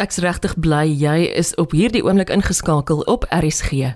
Ek's regtig bly jy is op hierdie oomblik ingeskakel op RSG.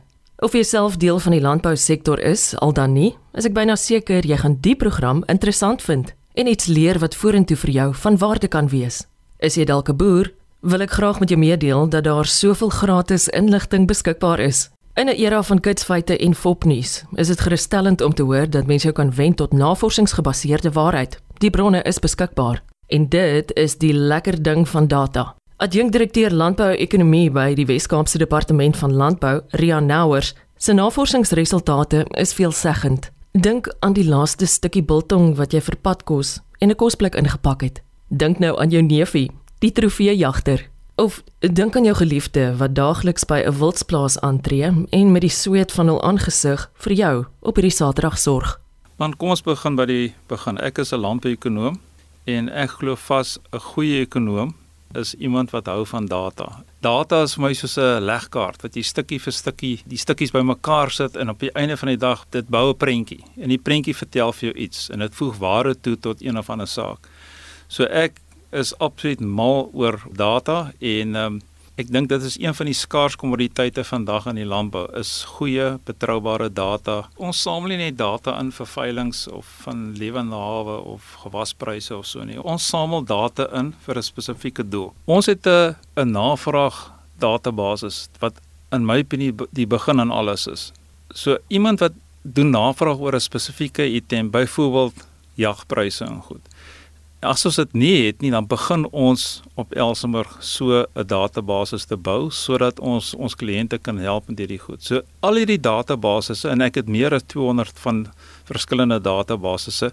Of jy self deel van die landbousektor is, al dan nie, is ek byna seker jy gaan die program interessant vind en iets leer wat vorentoe vir jou van waarde kan wees. Is jy dalk 'n boer? Wil ek graag met jou meedeel dat daar soveel gratis inligting beskikbaar is. In 'n era van kitsfeite en fopnuus, is dit gerusstellend om te hoor dat mense jou kan wend tot navorsingsgebaseerde waarheid. Die bronne is beskikbaar en dit is die lekker ding van data. Adjunkdirekteur Landbou-ekonomie by die Wes-Kaapse Departement van Landbou, Ria Nouwers, se navorsingsresultate is veelzeggend. Dink aan die laaste stukkie biltong wat jy vir padkos en 'n kosblik ingepak het. Dink nou aan jou neefie, die trofeejagter. Of dink aan jou geliefde wat daagliks by 'n wildsplaas aantree en met die sweet van hul aangesig vir jou op hierdie Saterdag sorg. Man, kom ons begin by die begin. Ek is 'n landbouekonoom en ek glo vas 'n goeie ekonoom is iemand wat hou van data. Data is vir my soos 'n legkaart wat jy stukkie vir stukkie die stukkies bymekaar sit en op die einde van die dag dit bou 'n prentjie. En die prentjie vertel vir jou iets en dit voeg waarde toe tot een of ander saak. So ek is absoluut mal oor data en ehm um, Ek dink dit is een van die skaars kommoditeite vandag in die landbou is goeie betroubare data. Ons samel nie net data in vir veilinge of van lewende hawe of gewaspryse of so nie. Ons samel data in vir 'n spesifieke doel. Ons het 'n 'n navraag database wat in my opinie die begin aan alles is. So iemand wat doen navraag oor 'n spesifieke item, byvoorbeeld jagpryse en goed. As ons dit nie het nie, dan begin ons op Elsenburg so 'n database te bou sodat ons ons kliënte kan help met hierdie goed. So al hierdie databasisse en ek het meer as 200 van verskillende databasisse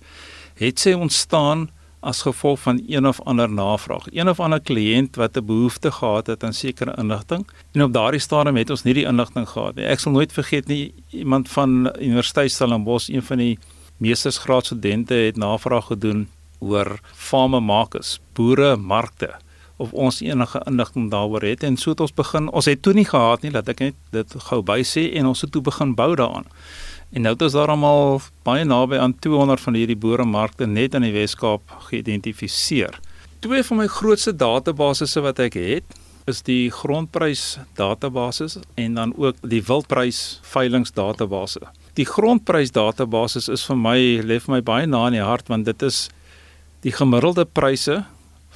het sy ontstaan as gevolg van een of ander navraag. Een of ander kliënt wat 'n behoefte gehad het aan sekere inligting en op daardie stadium het ons nie die inligting gehad nie. Ek sal nooit vergeet nie iemand van Universiteit Stellenbosch, een van die meestersgraadstudente het navraag gedoen oor farme makers, boere markte of ons enige inligting daaroor het en so het ons begin ons het toe nie gehad nie dat ek net dit gou by sê en ons het toe begin bou daaraan. En nou het ons daaromal baie naby aan 200 van hierdie boere markte net in die Wes-Kaap geïdentifiseer. Twee van my grootste databasisse wat ek het is die grondprys database en dan ook die wildprys veilings database. Die grondprys database is vir my lê vir my baie na in die hart want dit is die gemiddelde pryse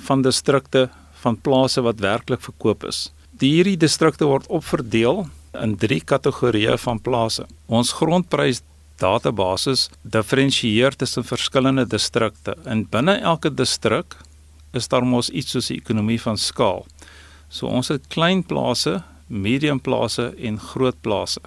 van distrikte van plase wat werklik verkoop is. Die hierdie distrikte word opverdeel in drie kategorieë van plase. Ons grondprys database diferensieer tussen verskillende distrikte. En binne elke distrik is daar mos iets soos die ekonomie van skaal. So ons het klein plase, medium plase en groot plase.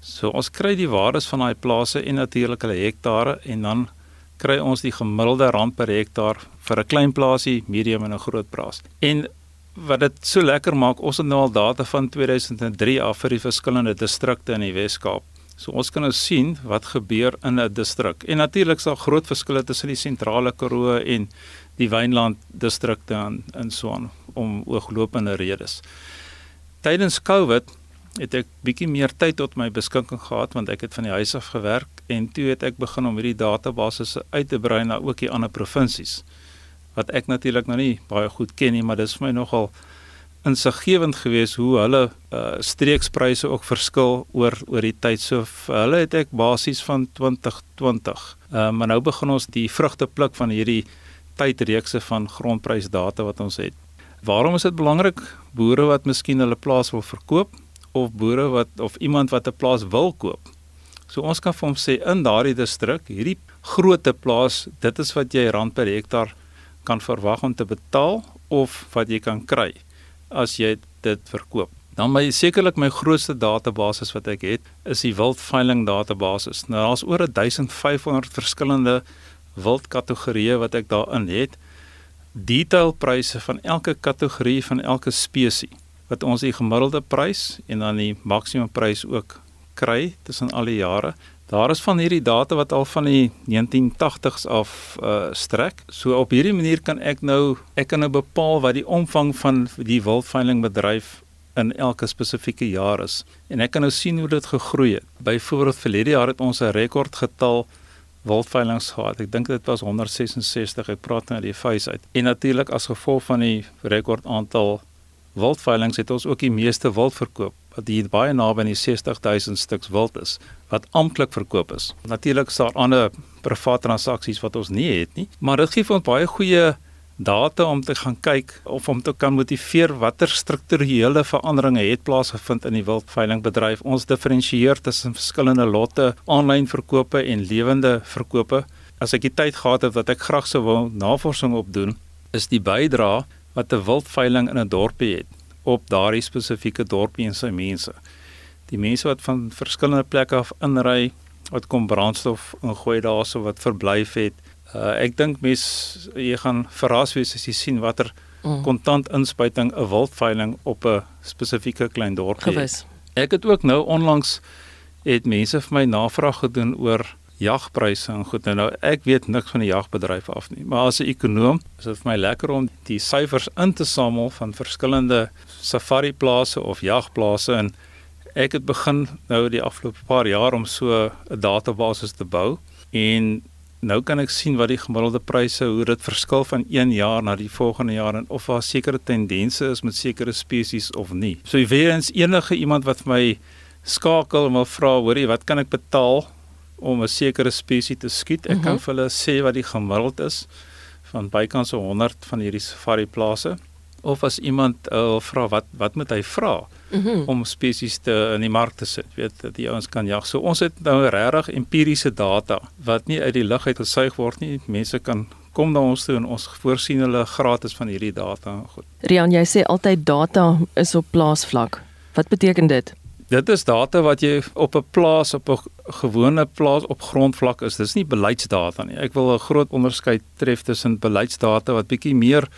So ons kry die waardes van daai plase en natuurlik hulle hektare en dan kry ons die gemiddelde rand per hektaar vir 'n klein plaasie, medium en 'n groot plaas. En wat dit so lekker maak, ons het nou al data van 2003 af vir die verskillende distrikte in die Wes-Kaap. So ons kan nou sien wat gebeur in 'n distrik. En natuurlik is daar groot verskille tussen die sentrale Karoo en die Wynland distrikte en in Swaan om ooglopende redes. Tydens COVID het ek bietjie meer tyd tot my beskikking gehad want ek het van die huis af gewerk en toe het ek begin om hierdie databasisse uit te brei na ook die ander provinsies wat ek natuurlik nou nie baie goed ken nie maar dis vir my nogal insiggewend geweest hoe hulle uh, streekspryse ook verskil oor oor die tyd. So vir hulle het ek basies van 2020 uh, maar nou begin ons die vrugte pluk van hierdie tydreekse van grondprysdata wat ons het. Waarom is dit belangrik? Boere wat miskien hulle plaas wil verkoop of boere wat of iemand wat 'n plaas wil koop. So ons kan vir hom sê in daardie distrik, hierdie grootte plaas, dit is wat jy rand per hektaar kan verwag om te betaal of wat jy kan kry as jy dit verkoop. Dan my sekerlik my grootste database wat ek het, is die wildveiling database. Nou daar's oor 1500 verskillende wildkategorieë wat ek daarin het. Detailpryse van elke kategorie van elke spesies wat ons die gemiddelde prys en dan die maksimum prys ook kry tussen al die jare. Daar is van hierdie data wat al van die 1980s af uh strek. So op hierdie manier kan ek nou ek kan nou bepaal wat die omvang van die wildveilingbedryf in elke spesifieke jaar is. En ek kan nou sien hoe dit gegroei het. Byvoorbeeld verlede jaar het ons 'n rekordgetal wildveilings gehad. Ek dink dit was 166. Ek praat nou die fees uit. En natuurlik as gevolg van die rekord aantal wildveiling het ons ook die meeste wild verkoop wat hier baie naby aan die 60000 stuks wild is wat amptelik verkoop is. Natuurlik is daar ander private transaksies wat ons nie het nie, maar dit gee vir ons baie goeie data om te gaan kyk of om te kan motiveer watter strukturele veranderinge het plaasgevind in die wildveilingbedryf. Ons diferensieer tussen verskillende lotte, aanlyn verkope en lewende verkope. As ek die tyd gehad het wat ek graag sou wil navorsing op doen, is die bydrae wat 'n wildveiling in 'n dorpie het op daardie spesifieke dorpie en sy mense. Die mense wat van verskillende plekke af inry, wat kom brandstof ingooi daarso wat verblyf het. Uh, ek dink mense jy gaan verras wees as jy sien watter mm. kontant inspuiting 'n wildveiling op 'n spesifieke klein dorpie. Gewis. Ek het ook nou onlangs het mense vir my navraag gedoen oor jagpryse en goed. Nou, nou ek weet niks van die jagbedryf af nie, maar as 'n ekonom is dit vir my lekker om die syfers in te samel van verskillende safari plase of jagplase en ek het begin nou die afgelope paar jaar om so 'n database te bou en nou kan ek sien wat die gemiddelde pryse hoe dit verskil van een jaar na die volgende jaar en of daar sekere tendense is met sekere spesies of nie. So weer eens enige iemand wat vir my skakel en wil vra, hoorie, wat kan ek betaal om 'n sekere spesies te skiet. Ek uh -huh. kan mhm. vir hulle sê wat die gemiddeld is van bykans 100 van hierdie safari plase. Of as iemand uh, vra wat wat moet hy vra mhm. -huh. om spesies te in die mark te sit, weet dat die ouens kan jag. So ons het nou regtig empiriese data wat nie uit die lug uit gesuig word nie. Mense kan kom na ons toe en ons voorsien hulle gratis van hierdie data. Goed. Rian, jy sê altyd data is op plaasvlak. Wat beteken dit? Dit is data wat jy op 'n plaas op 'n gewone plaas op grondvlak is. Dis nie beleidsdata nie. Ek wil 'n groot onderskeid tref tussen beleidsdata wat bietjie meer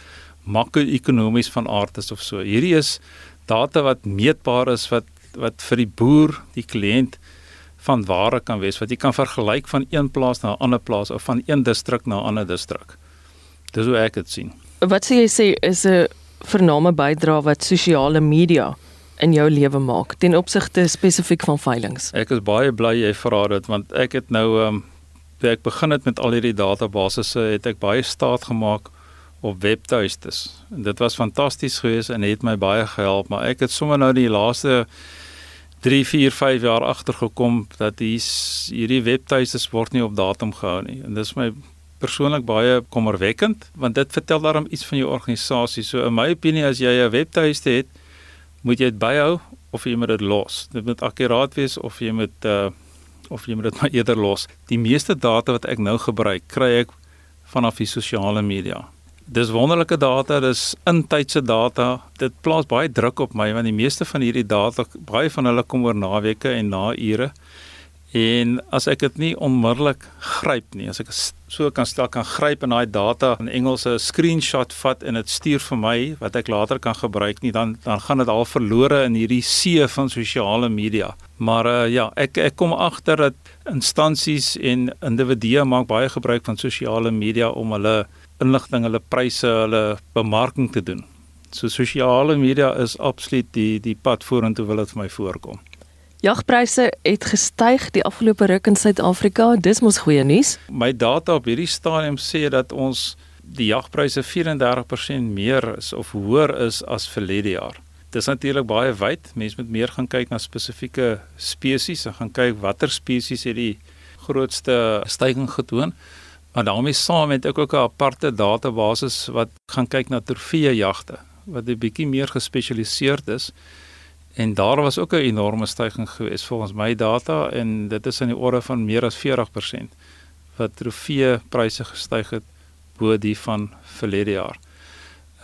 makro-ekonomies van aard is of so. Hierdie is data wat meetbaar is wat wat vir die boer, die kliënt van ware kan wees wat jy kan vergelyk van een plaas na 'n ander plaas of van een distrik na 'n ander distrik. Dis hoe ek dit sien. Wat sê jy sê is 'n vername bydra wat sosiale media in jou lewe maak ten opsigte spesifiek van veilinge? Ek is baie bly jy vra dit want ek het nou ehm um, toe ek begin het met al hierdie databasisse het ek baie staat gemaak op webtuistes. En dit was fantasties geweest en het my baie gehelp, maar ek het sommer nou die laaste 3, 4, 5 jaar agtergekom dat hier's hierdie webtuistes word nie op datum gehou nie. En dis my persoonlik baie kommerwekkend want dit vertel daarom iets van jou organisasie. So in my opinie as jy 'n webtuiste het, moet jy dit byhou of jy moet dit los. Dit moet akkuraat wees of jy moet uh of jy moet dit maar eerder los. Die meeste data wat ek nou gebruik, kry ek vanaf die sosiale media. Dis wonderlike data, dis intydse data. Dit plaas baie druk op my want die meeste van hierdie data, baie van hulle kom oor naweke en na ure. En as ek dit nie onmiddellik gryp nie, as ek so kan stel kan gryp en daai data in Engels 'n screenshot vat en dit stuur vir my wat ek later kan gebruik nie, dan dan gaan dit al verlore in hierdie see van sosiale media. Maar uh, ja, ek ek kom agter dat instansies en individue maak baie gebruik van sosiale media om hulle inligting, hulle pryse, hulle bemarking te doen. So sosiale media is absoluut die die pad vorentoe wil dit vir my voorkom. Jagpryse het gestyg die afgelope ruk in Suid-Afrika. Dis mos goeie nuus. My data op hierdie stadium sê dat ons die jagpryse 34% meer is of hoër is as verlede jaar. Dis natuurlik baie wyd. Mense moet meer gaan kyk na spesifieke spesies en gaan kyk watter spesies het die grootste stygings getoon. Maar daarmee saam het ek ook 'n aparte database wat gaan kyk na trofee jagte wat 'n bietjie meer gespesialiseerd is En daar was ook 'n enorme stygings geweest volgens my data en dit is in die orde van meer as 40% wat trofee pryse gestyg het bo die van verlede jaar.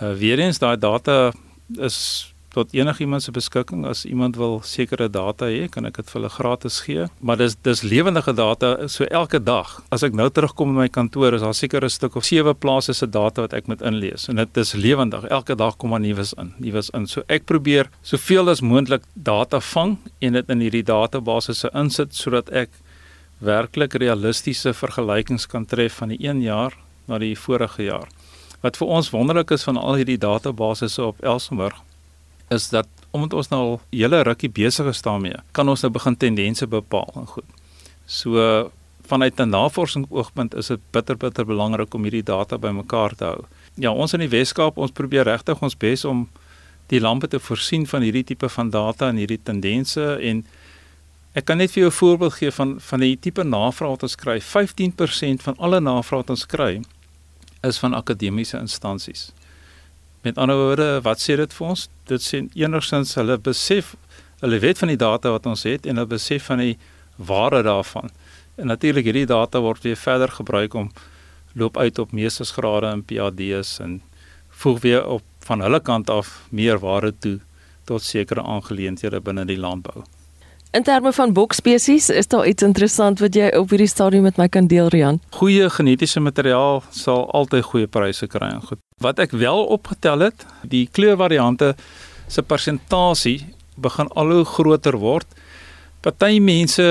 Uh weer eens daai data is tot enigiemand se beskikking as iemand wil sekere data hê, kan ek dit vir hulle gratis gee. Maar dis dis lewendige data, so elke dag. As ek nou terugkom in my kantoor, is daar seker 'n stuk of sewe plase se data wat ek moet inlees. En dit is lewendig. Elke dag kom daar nuus in, nuus in. So ek probeer soveel as moontlik data vang en dit in hierdie databasisse insit sodat ek werklik realistiese vergelykings kan tref van die een jaar na die vorige jaar. Wat vir ons wonderlik is van al hierdie databasisse op Elsenburg is dat omdat ons nou al hele rukkie besig is daarmee, kan ons nou begin tendense bepaal en goed. So vanuit 'n navorsingsoogpunt is dit bitter bitter belangrik om hierdie data bymekaar te hou. Ja, ons in die Weskaap, ons probeer regtig ons bes om die lampe te voorsien van hierdie tipe van data en hierdie tendense en ek kan net vir jou 'n voorbeeld gee van van die tipe navraag wat ons kry. 15% van alle navrae wat ons kry is van akademiese instansies. Met ander woorde, wat sê dit vir ons? Dit sê enigsins hulle besef hulle weet van die data wat ons het en hulle besef van die waarde daarvan. En natuurlik hierdie data word weer verder gebruik om loop uit op meestersgrade en PhD's en voeg weer op van hulle kant af meer waarde toe tot sekere aangeleenthede binne die landbou. In terme van bokspesies, is daar iets interessant wat jy op hierdie stadium met my kan deel, Rian? Goeie genetiese materiaal sal altyd goeie pryse kry en goed. Wat ek wel opgetel het, die kleurvariante se persentasie begin al hoe groter word. Party mense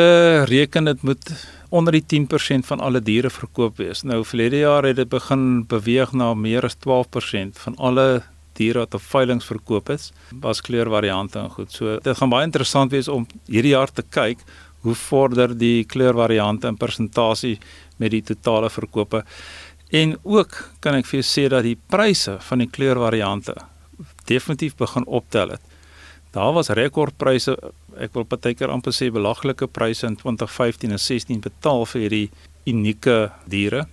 reken dit moet onder die 10% van alle diere verkoop wees. Nou verlede jaar het dit begin beweeg na meer as 12% van alle diere wat op veiling verkoop is, was kleurvariante en goed. So dit gaan baie interessant wees om hierdie jaar te kyk hoe vorder die kleurvariante in persentasie met die totale verkope. En ook kan ek vir jou sê dat die pryse van die kleurvariante definitief begin optel het. Daar was rekordpryse, ek wil partykeer amper sê belaglike pryse in 2015 en 16 betaal vir hierdie unieke diere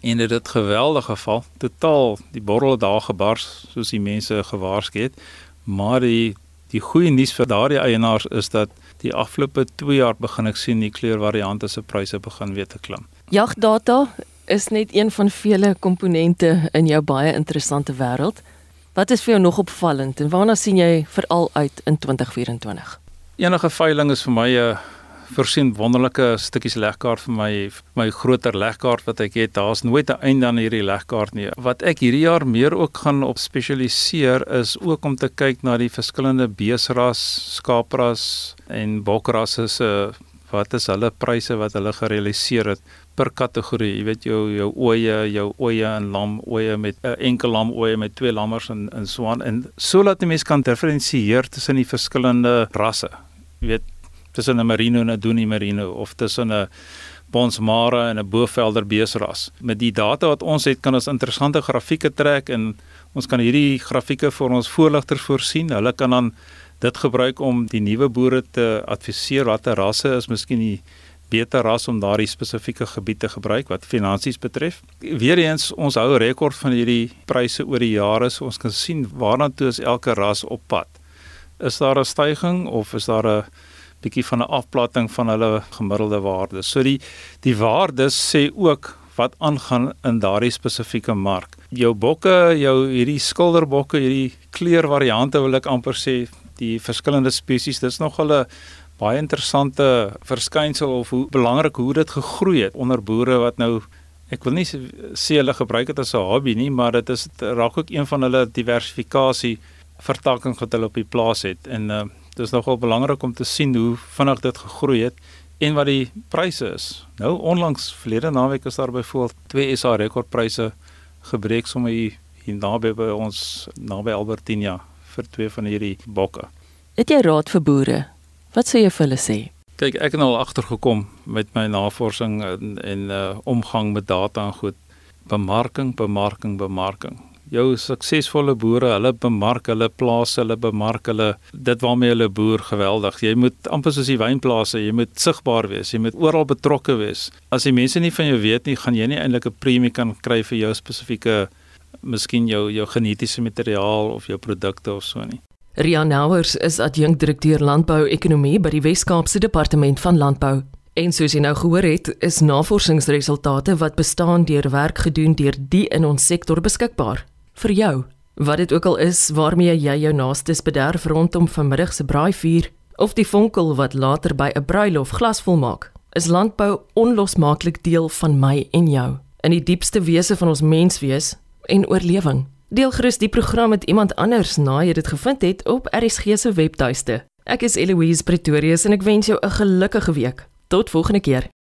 en dit het geweldig geval. Totaal die borrel daar gebars soos die mense gewaarsku het. Maar die die goeie nuus vir daardie eienaars is dat die afgelope 2 jaar begin ek sien die kleurvariante se pryse begin weer te klim. Jagdata is net een van vele komponente in jou baie interessante wêreld. Wat is vir jou nog opvallend en waarna sien jy veral uit in 2024? Enige veiling is vir my 'n voorsien wonderlike stukkies legkaart vir my my groter legkaart wat ek het. Daar's nooit 'n einde aan hierdie legkaart nie. Wat ek hierdie jaar meer ook gaan op spesialiseer is ook om te kyk na die verskillende beesras, skaapras en bokrasse se wat is hulle pryse wat hulle gerealiseer het per kategorie. Jy weet jou jou ooe, jou ooe en lam ooe met 'n enkel lam ooe met twee lammers en en so aan en sodat 'n mens kan diferensieer tussen die verskillende rasse. Jy weet tussen 'n merino en 'n doenie merino of tussen 'n bonsmara en 'n bovelder beesras. Met die data wat ons het, kan ons interessante grafieke trek en ons kan hierdie grafieke vir ons voorligters voorsien. Hulle kan dan dit gebruik om die nuwe boere te adviseer watter rasse is miskien die beter ras om daardie spesifieke gebied te gebruik wat finansies betref. Weereens ons hou rekord van hierdie pryse oor die jare so ons kan sien waarna toe is elke ras op pad. Is daar 'n stygings of is daar 'n bietjie van 'n afplatting van hulle gemiddelde waardes. So die die waardes sê ook wat aangaan in daardie spesifieke mark. Jou bokke, jou hierdie skilderbokke, hierdie kleurvariante wil ek amper sê, die verskillende spesies, dis nog 'n baie interessante verskynsel of hoe belangrik hoe dit gegroei het onder boere wat nou ek wil nie sê hulle gebruik dit as 'n hobby nie, maar dit is raak ook een van hulle diversifikasie vertakking wat hulle op die plaas het en uh, dit is nogal belangrik om te sien hoe vinnig dit gegroei het en wat die pryse is. Nou onlangs verlede naweek is daar byvoorbeeld twee SA rekordpryse gebreek sommer hier, hier naby by ons naby Albertina vir twee van hierdie bokke. Het jy raad vir boere? Wat sê jy vir hulle sê? Kyk, ek het nou al agtergekom met my navorsing en en uh, omgang met data en goed. Bemarking, bemarking, bemarking jou suksesvolle boere, hulle bemark hulle plase, hulle bemark hulle dit waarmee hulle boer geweldig. Jy moet amper soos die wynplase, jy moet sigbaar wees, jy moet oral betrokke wees. As die mense nie van jou weet nie, gaan jy nie eintlik 'n premie kan kry vir jou spesifieke miskien jou jou genetiese materiaal of jou produkte of so nie. Rian Nouwers is adjunkdirekteur landbou-ekonomie by die Wes-Kaapse Departement van Landbou. En soos jy nou gehoor het, is navorsingsresultate wat bestaan deur werk gedoen deur die in ons sektor beskikbaar vir jou. Wat dit ook al is waarmee jy jou naastes bederf rondom vanmiddag se braaivuur of die vonkel wat later by 'n bruilof glasvol maak, is landbou onlosmaaklik deel van my en jou in die diepste wese van ons menswees en oorlewing. Deel gerus die program met iemand anders na jy dit gevind het op RSG se webtuiste. Ek is Eloise Pretorius en ek wens jou 'n gelukkige week. Tot volgende keer.